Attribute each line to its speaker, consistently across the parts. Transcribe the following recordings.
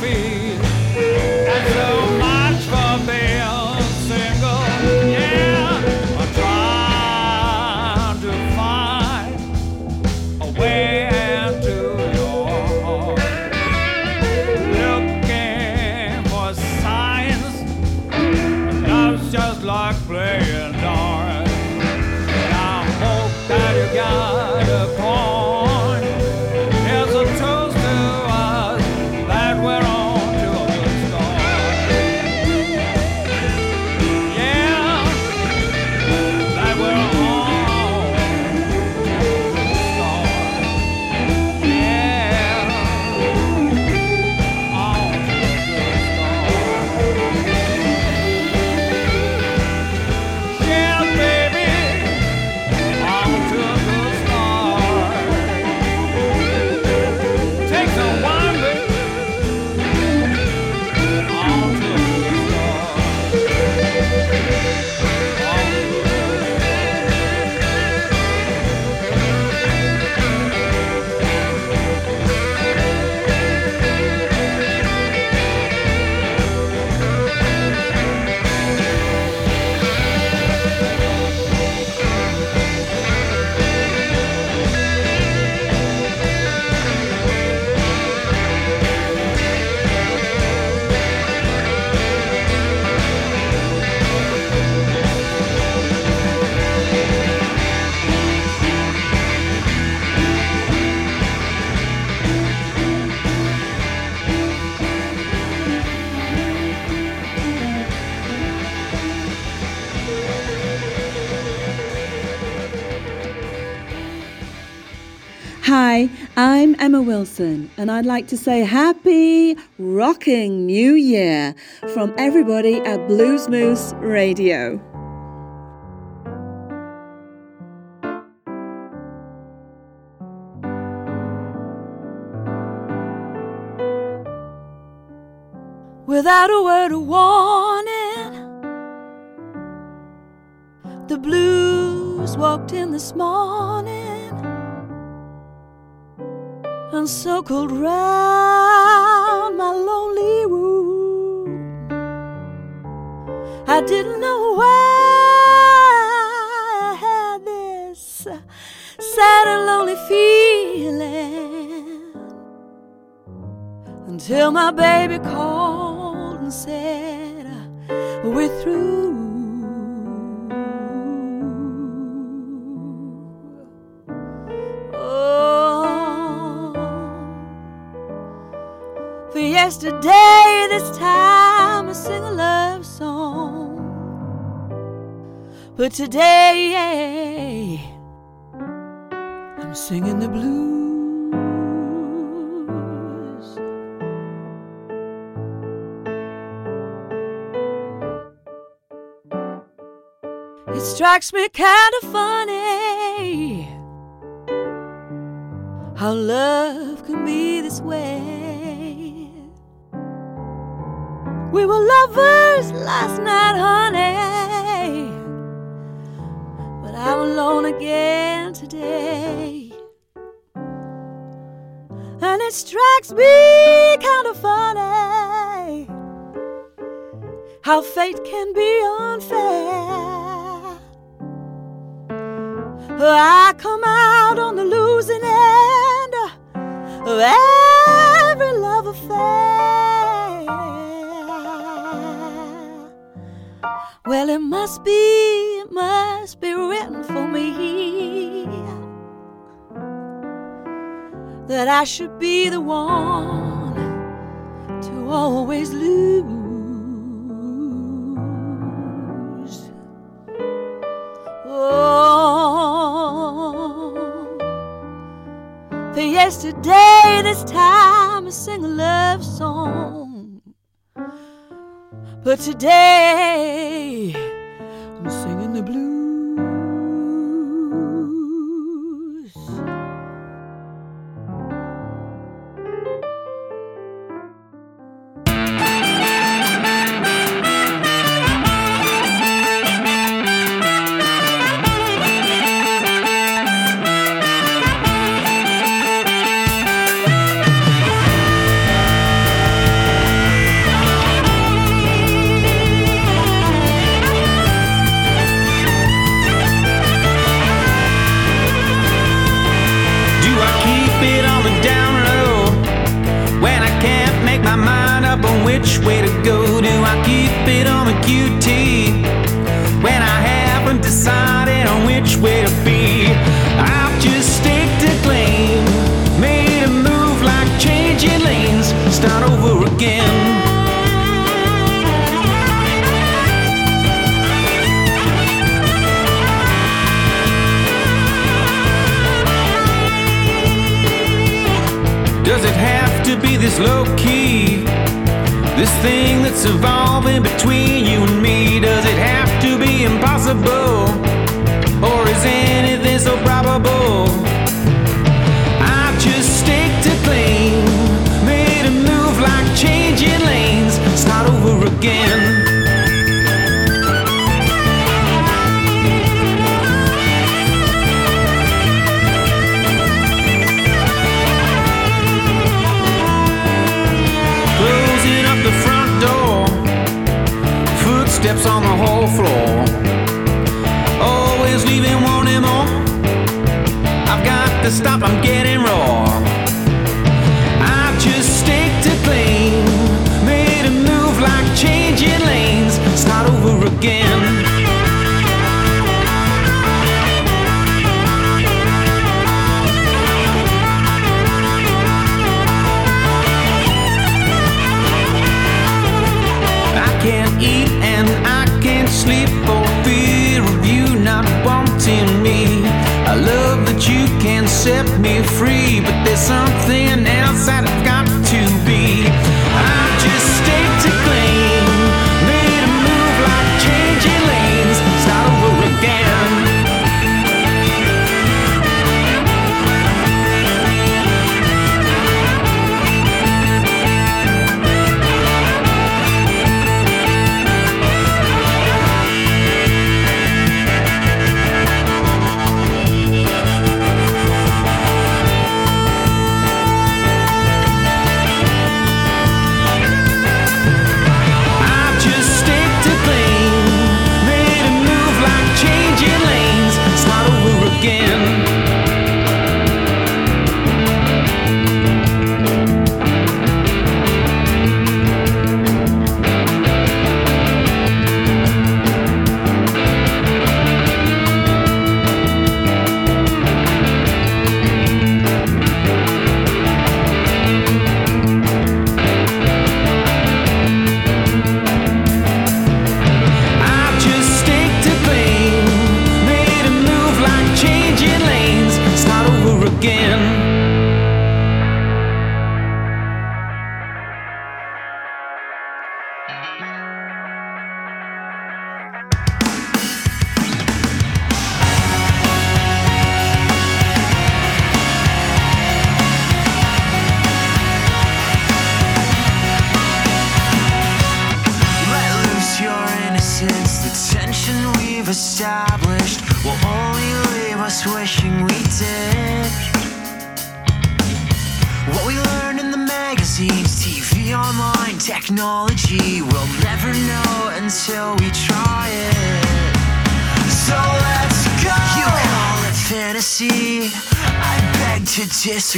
Speaker 1: feet.
Speaker 2: Hi, I'm Emma Wilson, and I'd like to say happy rocking new year from everybody at Blues Moose Radio.
Speaker 3: Without a word of warning, the blues walked in this morning and circled round my lonely room. I didn't know why I had this sad and lonely feeling until my baby called and said, We're through. For yesterday, this time I sing a love song. But today, I'm singing the blues. It strikes me kind of funny how love can be this way. We were lovers last night, honey, but I'm alone again today. And it strikes me kind of funny how fate can be unfair. I come out on the losing end of Well, it must be, it must be written for me that I should be the one to always lose. Oh, for yesterday, this time I sing a love song. But today,
Speaker 4: move like changing lanes, start over again. Does it have to be this low key? This thing that's evolving between you and me? Does it have to be impossible? Or is anything so probable? Like changing lanes, start over again. Closing up the front door, footsteps on the hall floor. Always leaving wanting more. I've got to stop, I'm getting raw. Like changing lanes, start over again. I can't eat and I can't sleep for fear of you not wanting me. I love that you can set me free established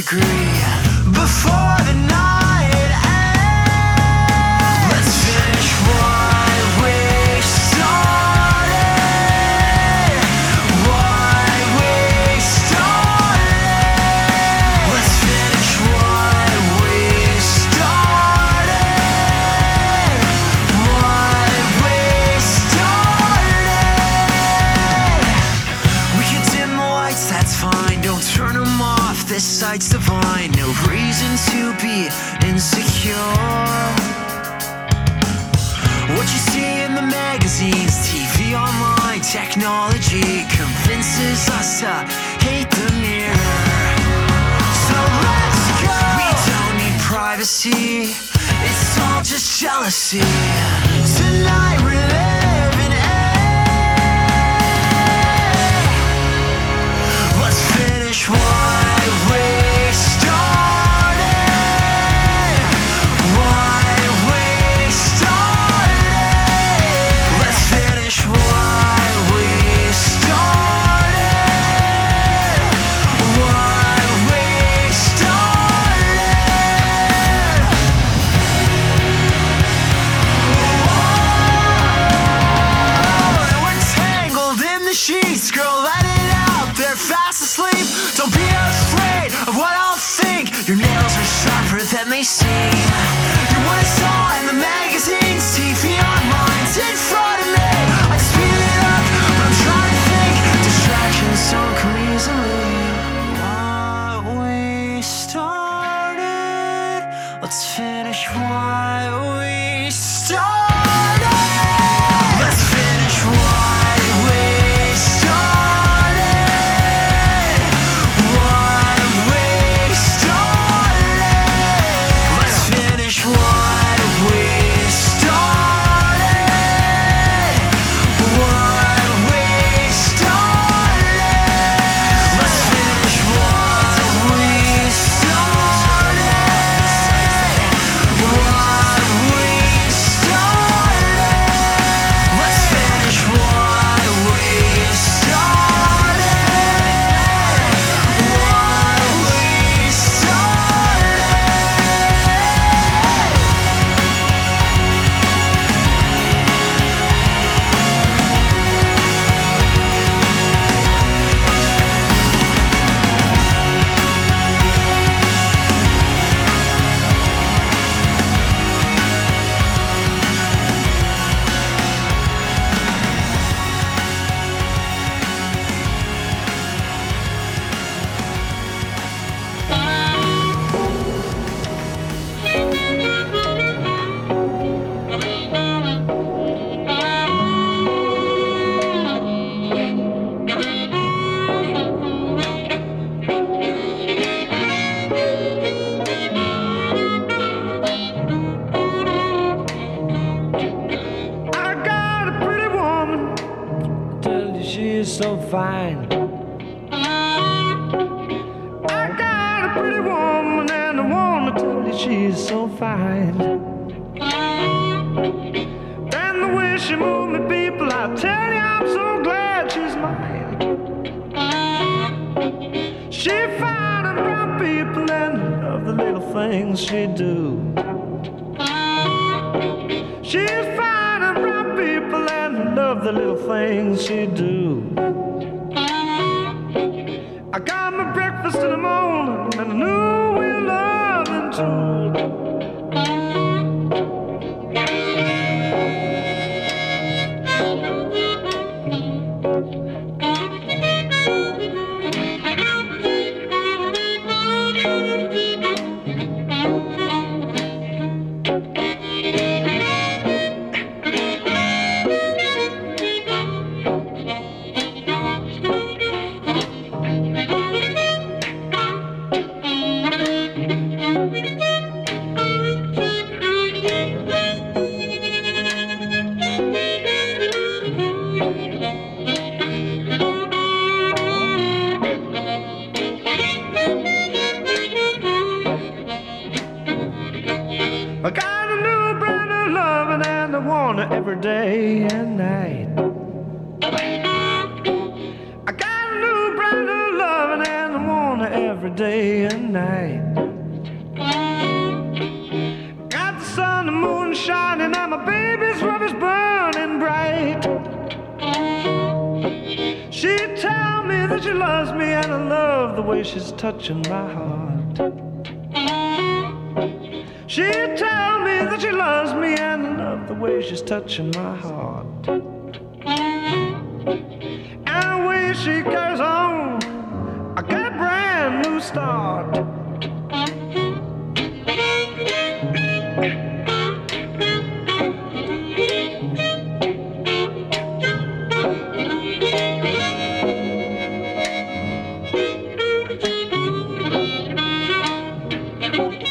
Speaker 4: disagree.
Speaker 5: minute.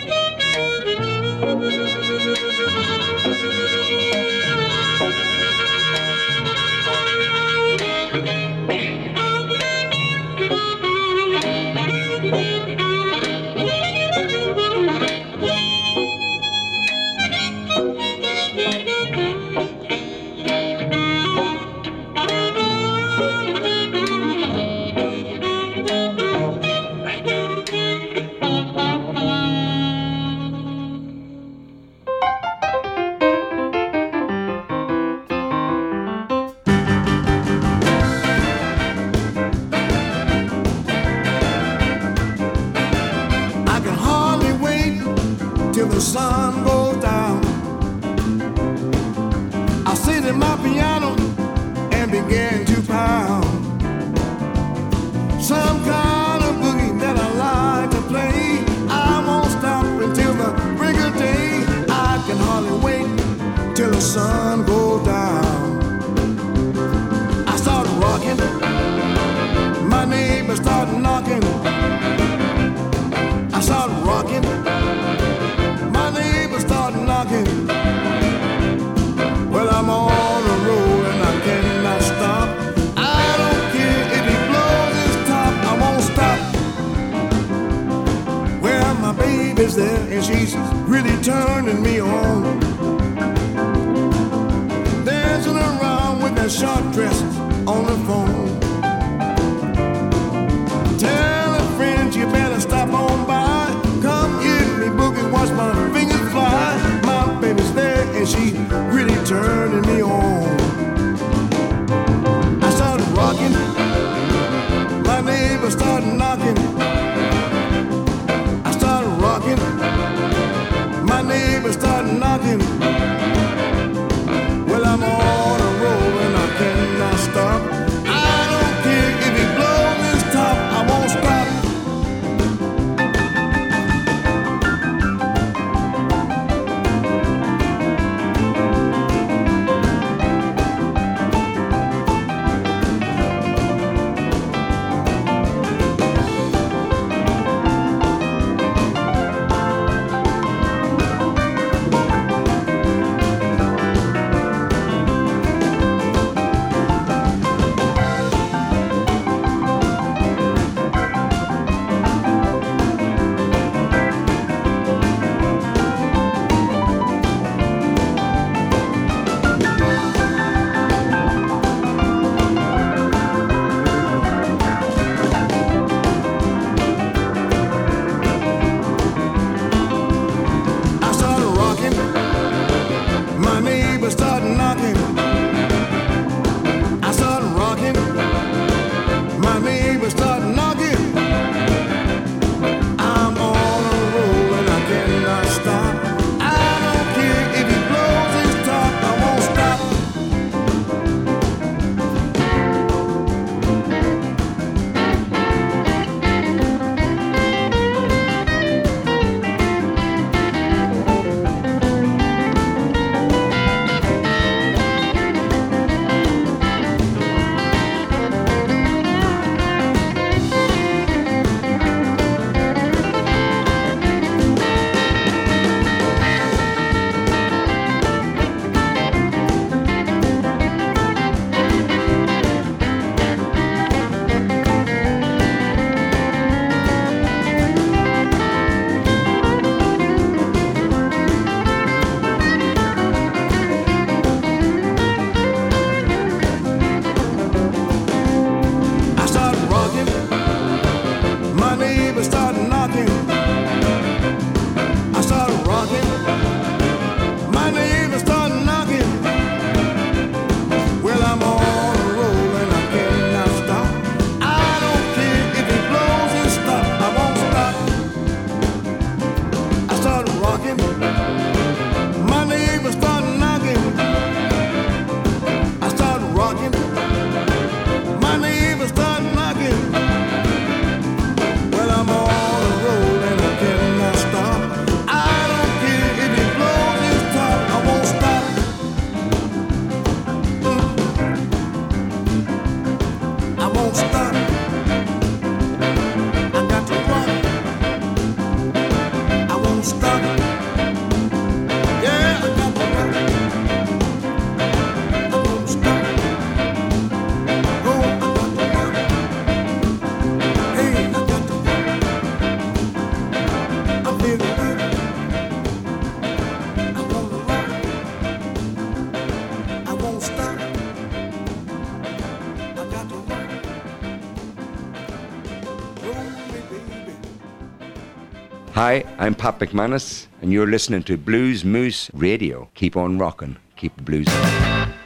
Speaker 6: Hi, I'm Pat McManus, and you're listening to Blues Moose Radio. Keep on rocking, keep the blues on.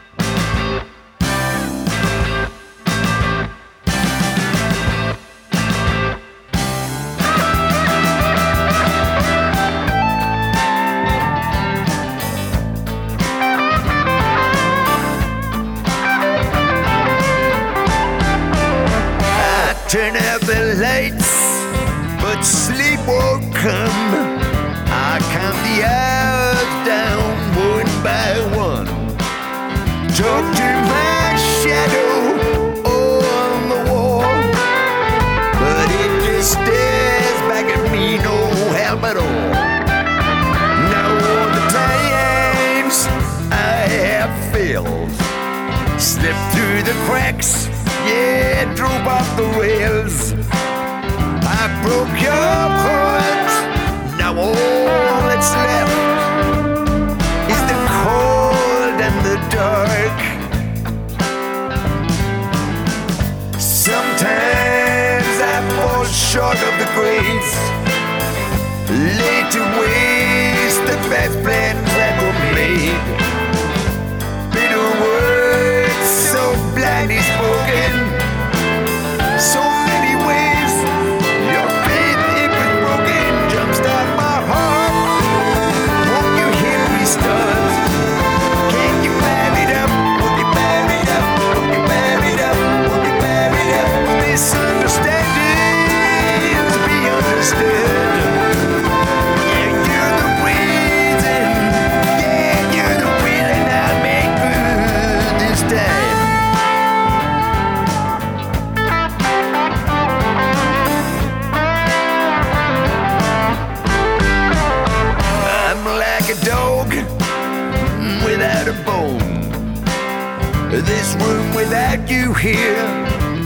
Speaker 7: This room without you here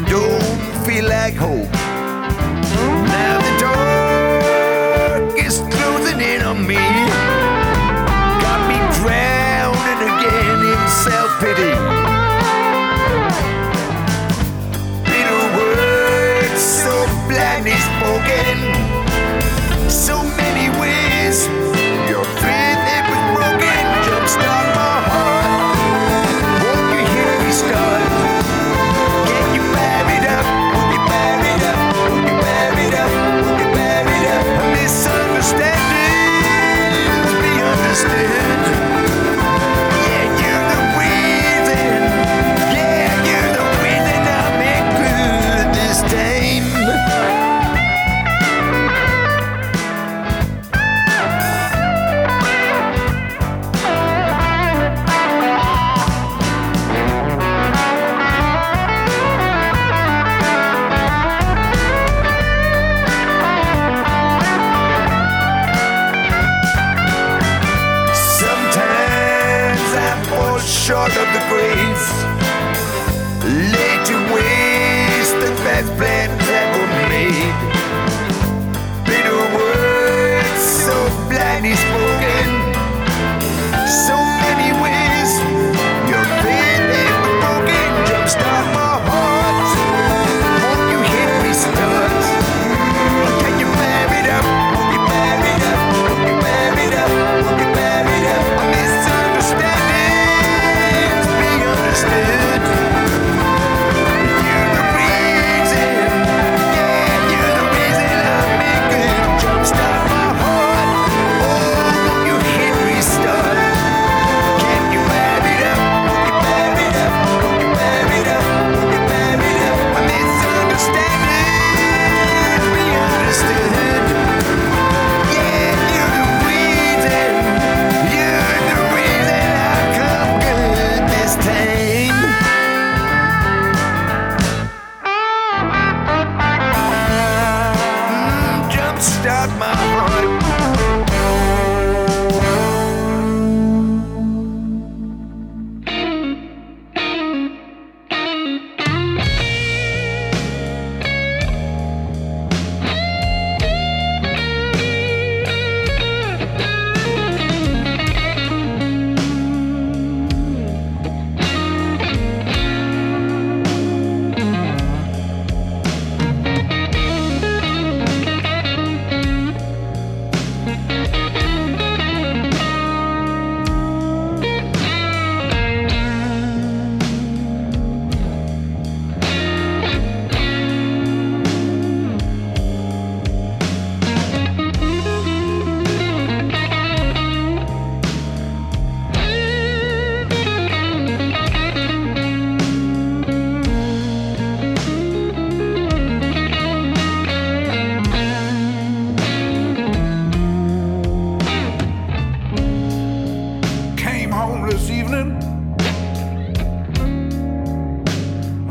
Speaker 7: don't feel like home.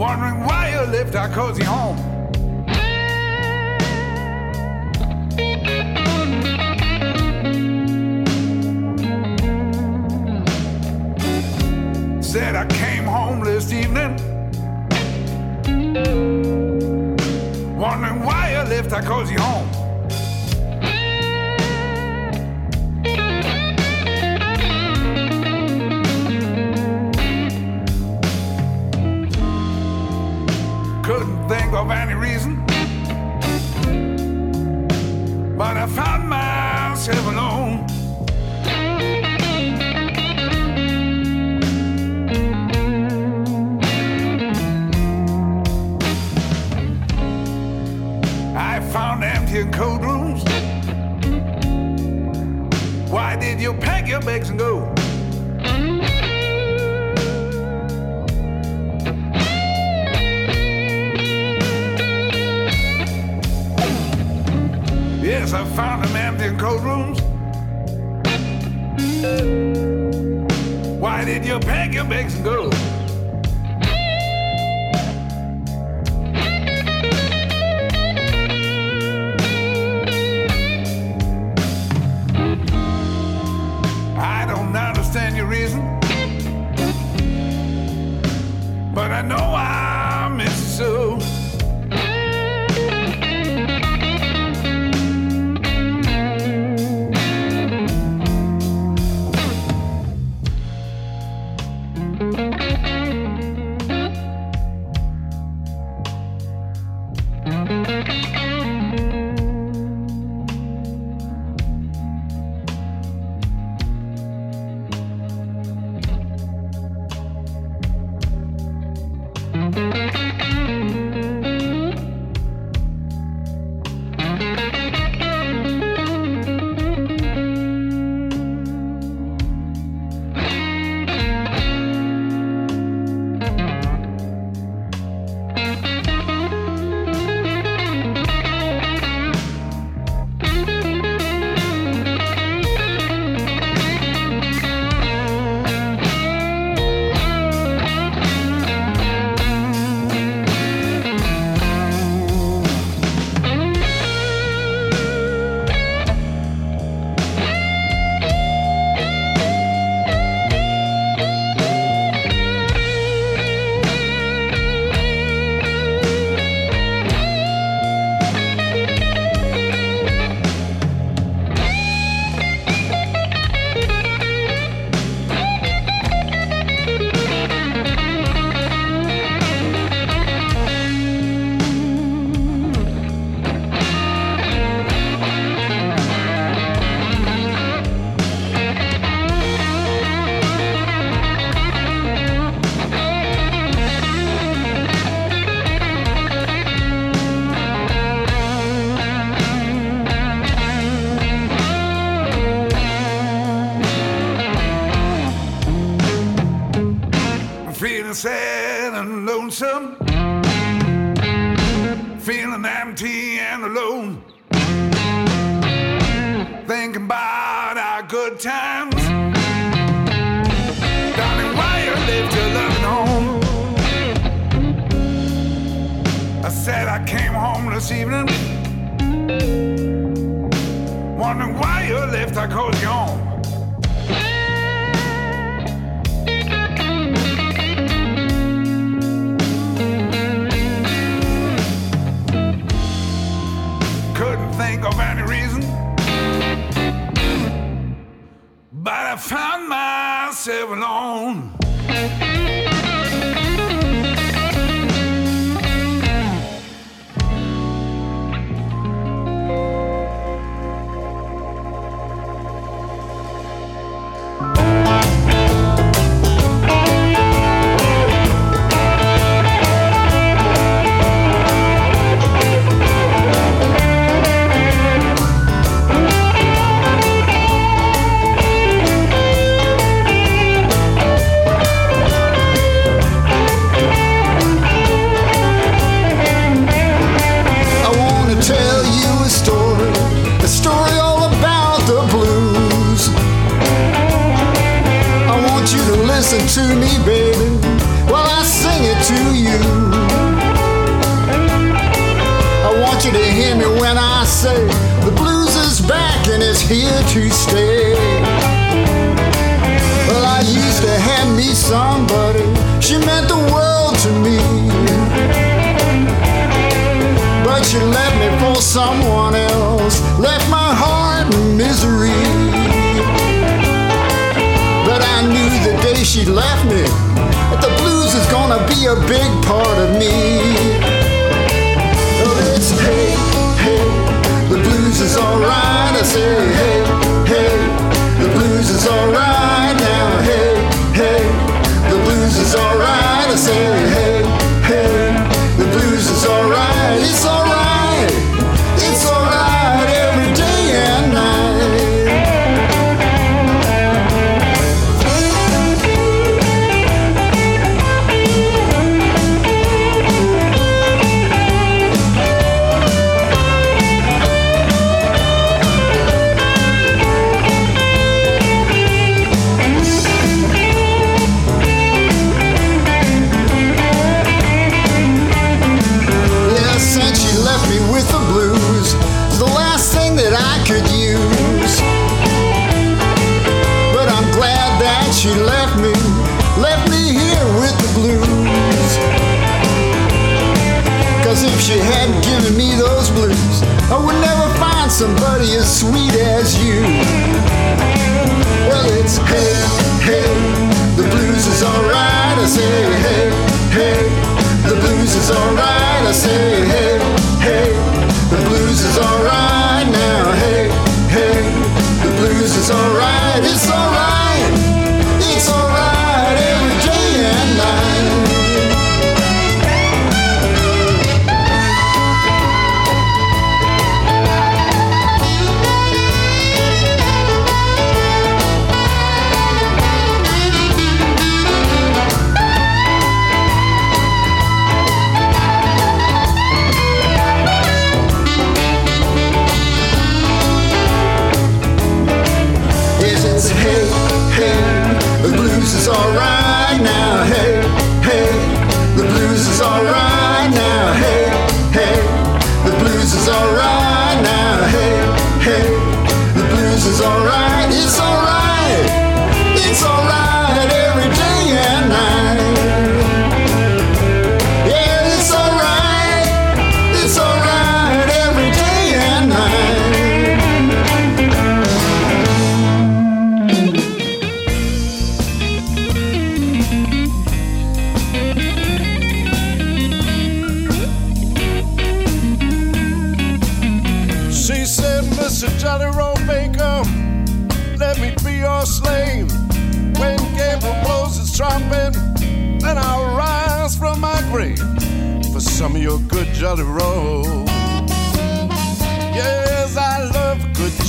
Speaker 7: wondering why you left our
Speaker 8: cozy home. Said I came home last evening, wondering why you left our cozy home. this evening. Wondering why you left, I called you home. Couldn't think of any reason, but I found myself alone.
Speaker 9: Hey, hey, the blues is alright now. Hey, hey, the blues is alright.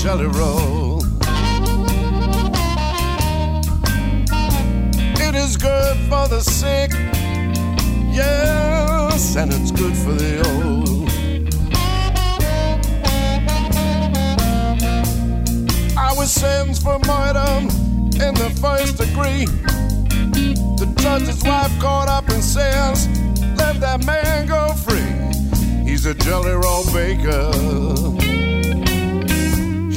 Speaker 10: jelly roll. It is good for the sick, yes, and it's good for the old. I was sentenced for murder in the first degree. The judge's wife caught up and says, Let that man go free. He's a jelly roll baker.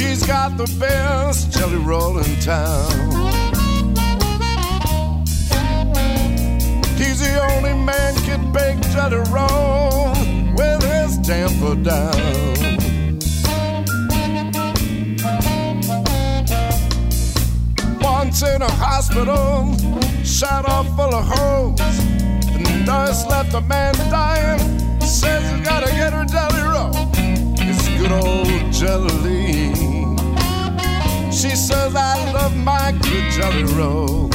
Speaker 10: He's got the best jelly roll in town. He's the only man can bake jelly roll with his damper down. Once in a hospital, shot off full of holes. The nurse left a man dying. Says he's gotta get her jelly roll. It's good old jelly says I love my good jelly roll.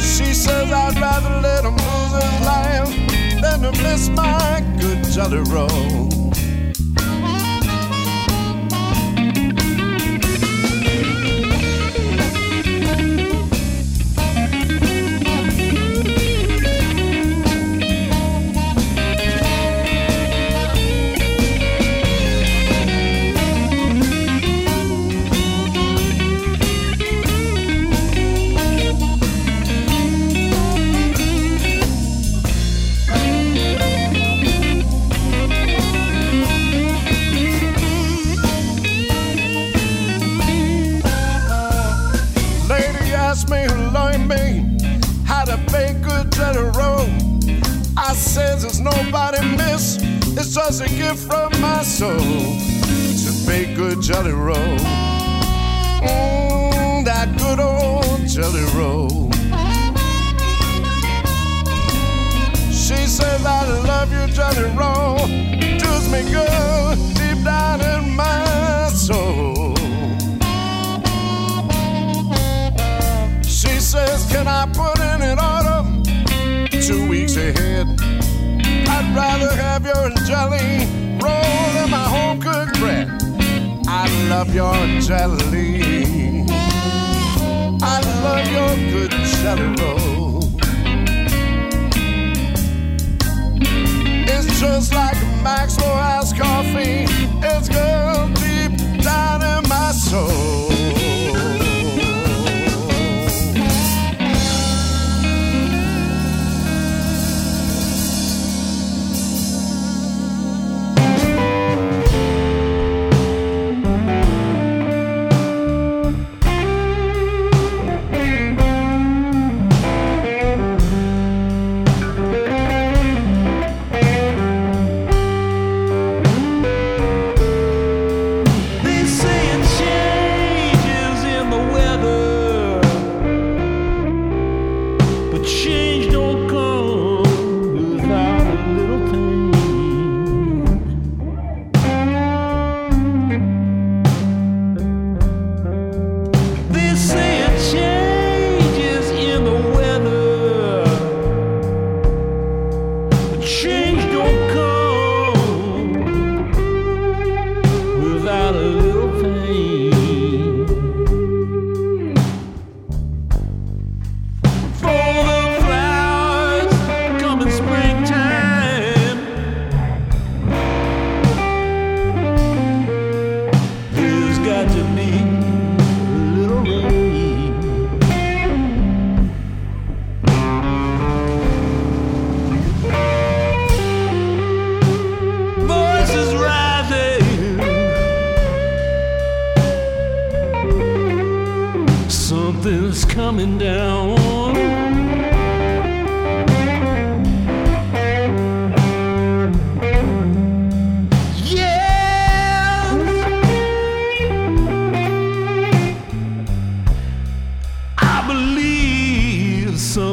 Speaker 10: She says I'd rather let him lose his life than to miss my good jelly roll. Jelly Roll. I says it's nobody miss. It's just a gift from my soul to bake good Jelly Roll. Mmm, that good old Jelly Roll. She says I love you, Jelly Roll. Does me good deep down in my soul. She says, Can I put in an order weeks ahead? I'd rather have your jelly roll than my home cooked bread. I love your jelly. I love your good jelly roll. It's just like Maxwell House coffee. It's good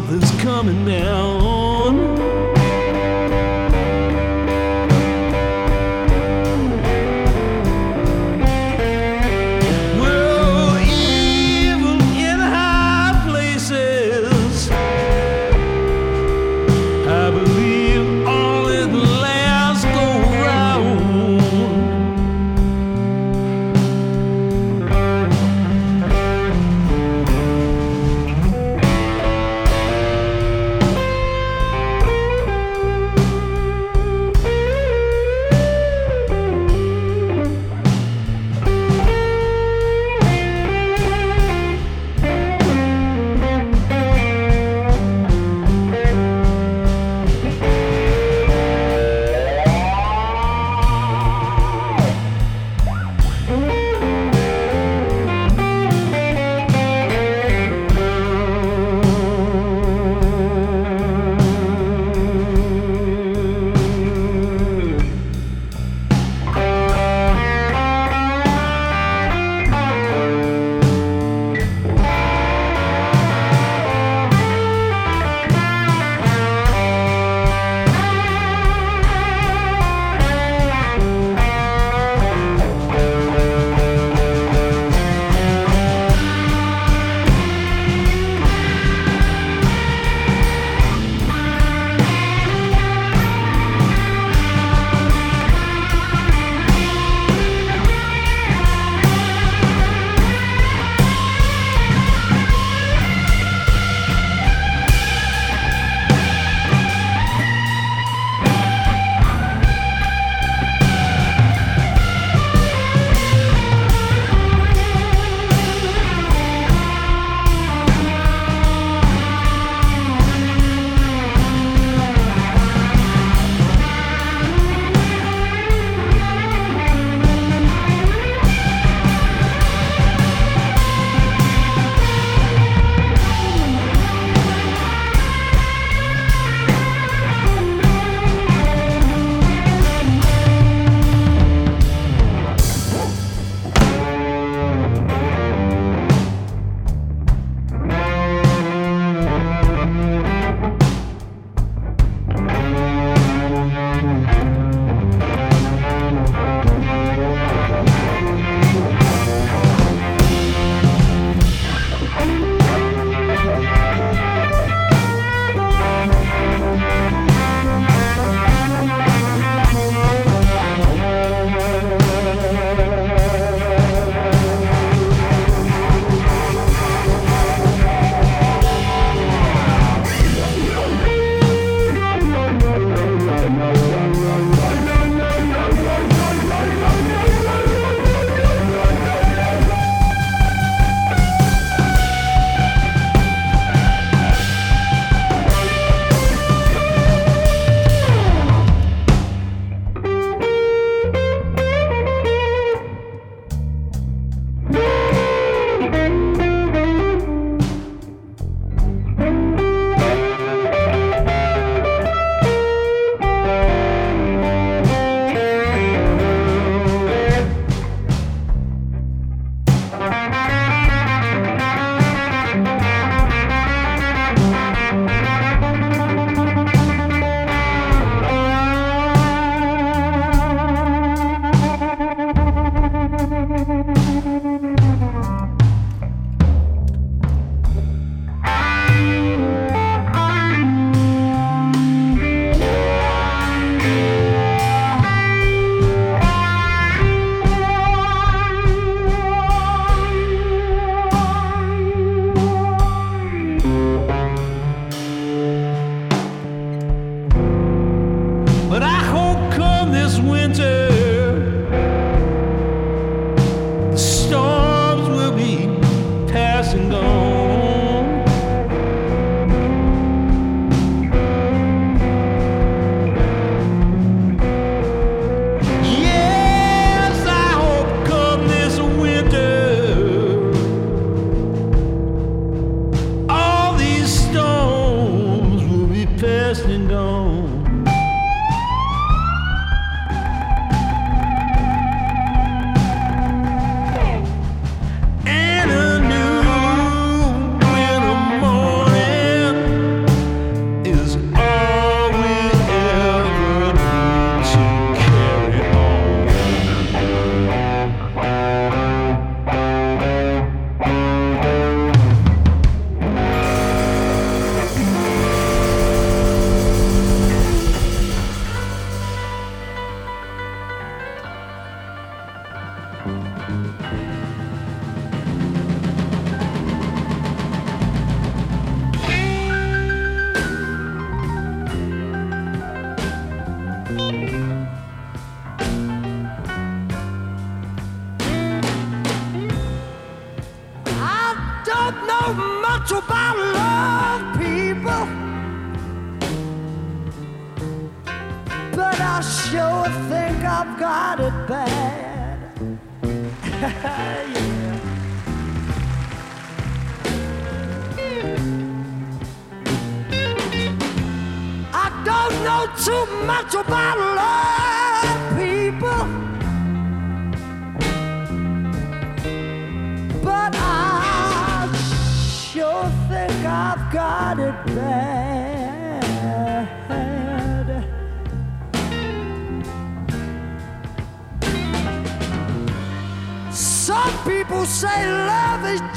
Speaker 11: something's coming down.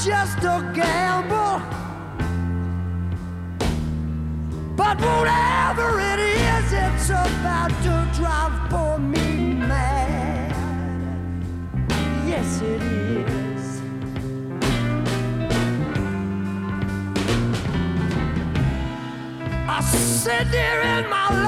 Speaker 12: just a gamble. But whatever it is, it's about to drive for me mad. Yes, it is. I sit there in my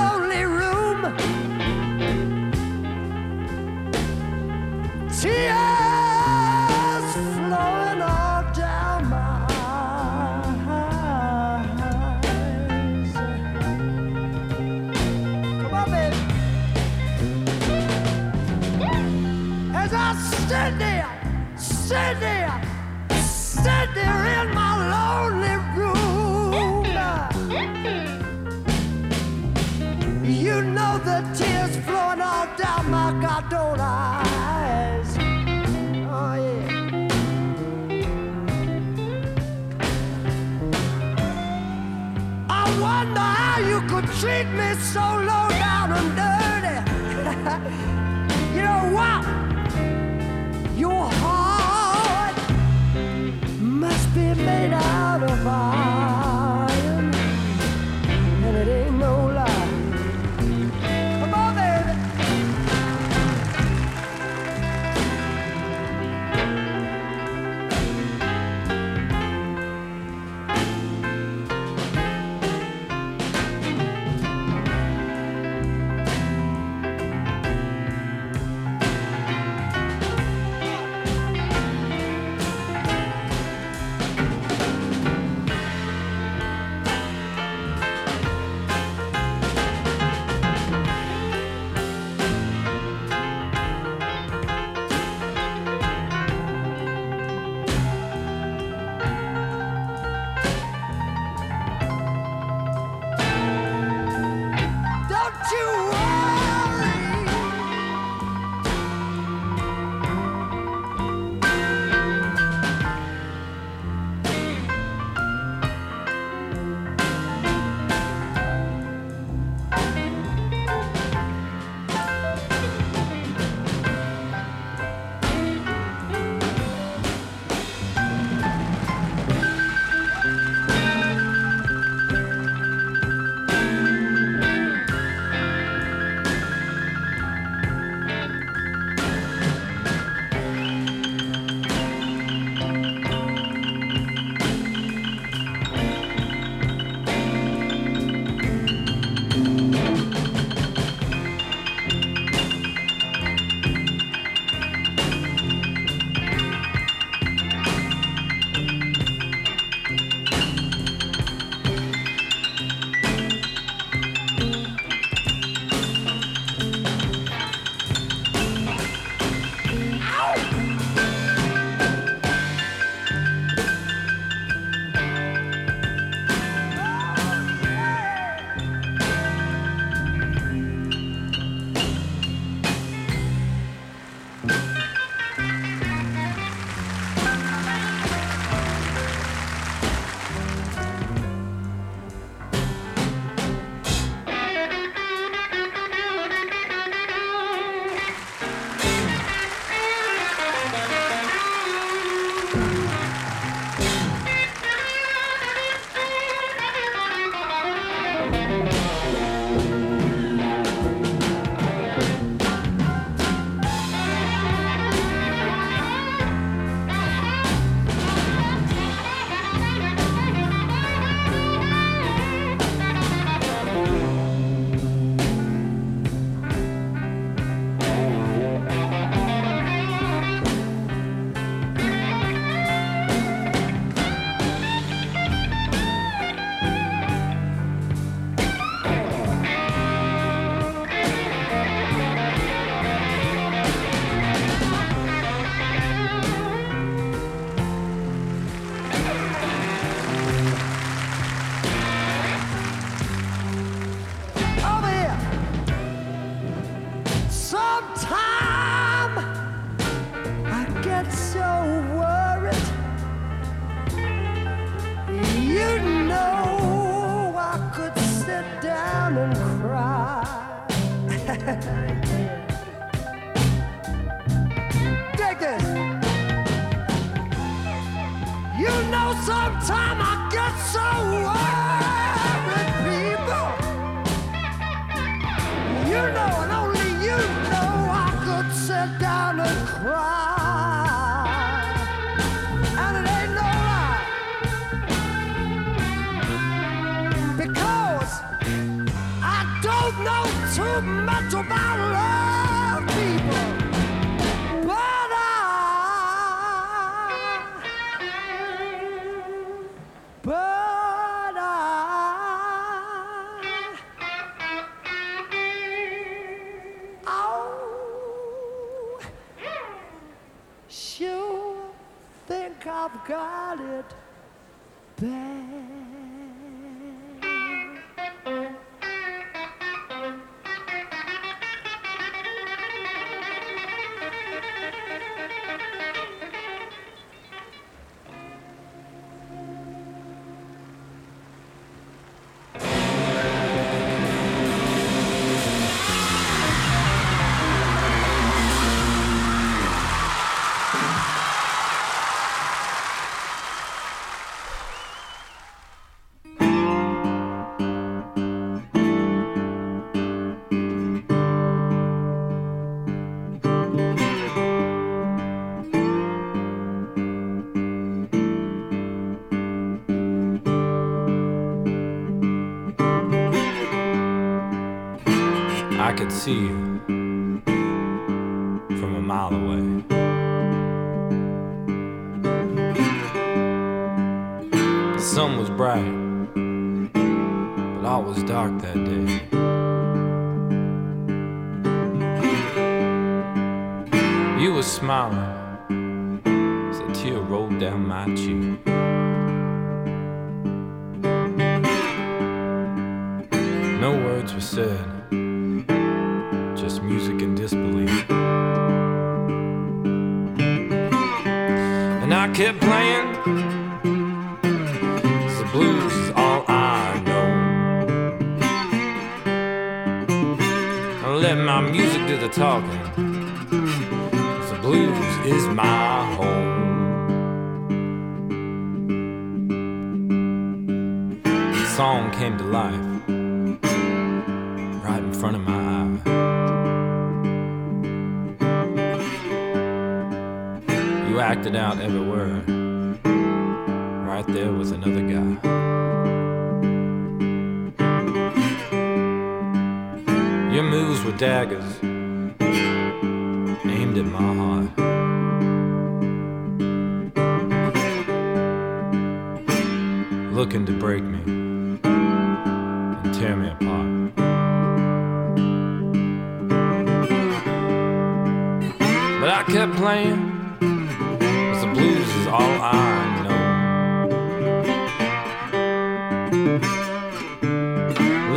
Speaker 12: Oh, yeah. I wonder how you could treat me so low down and dirty. you know what? Your heart must be made out. I've
Speaker 13: could see you from a mile away. The sun was bright, but all was dark that day. You were smiling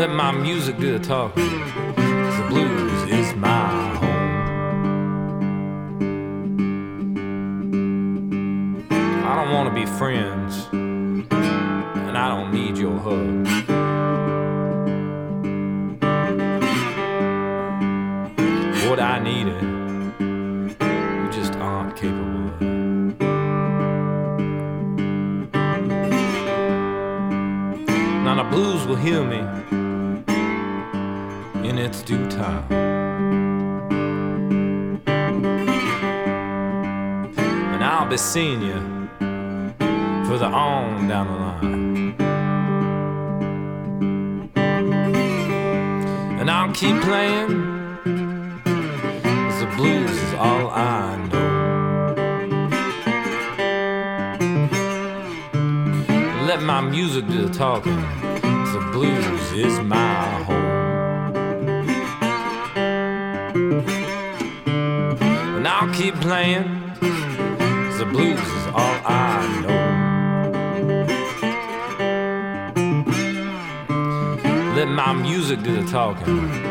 Speaker 13: Let my music do the talking. the blues is my home. I don't want to be friends, and I don't need your hug. What I needed, you just aren't capable of. Now the blues will heal me in its due time. And I'll be seeing you further on down the line. And I'll keep playing, the blues is all I know. Let my music do the talking. The blues is my playing. The blues is all I know. Let my music do the talking.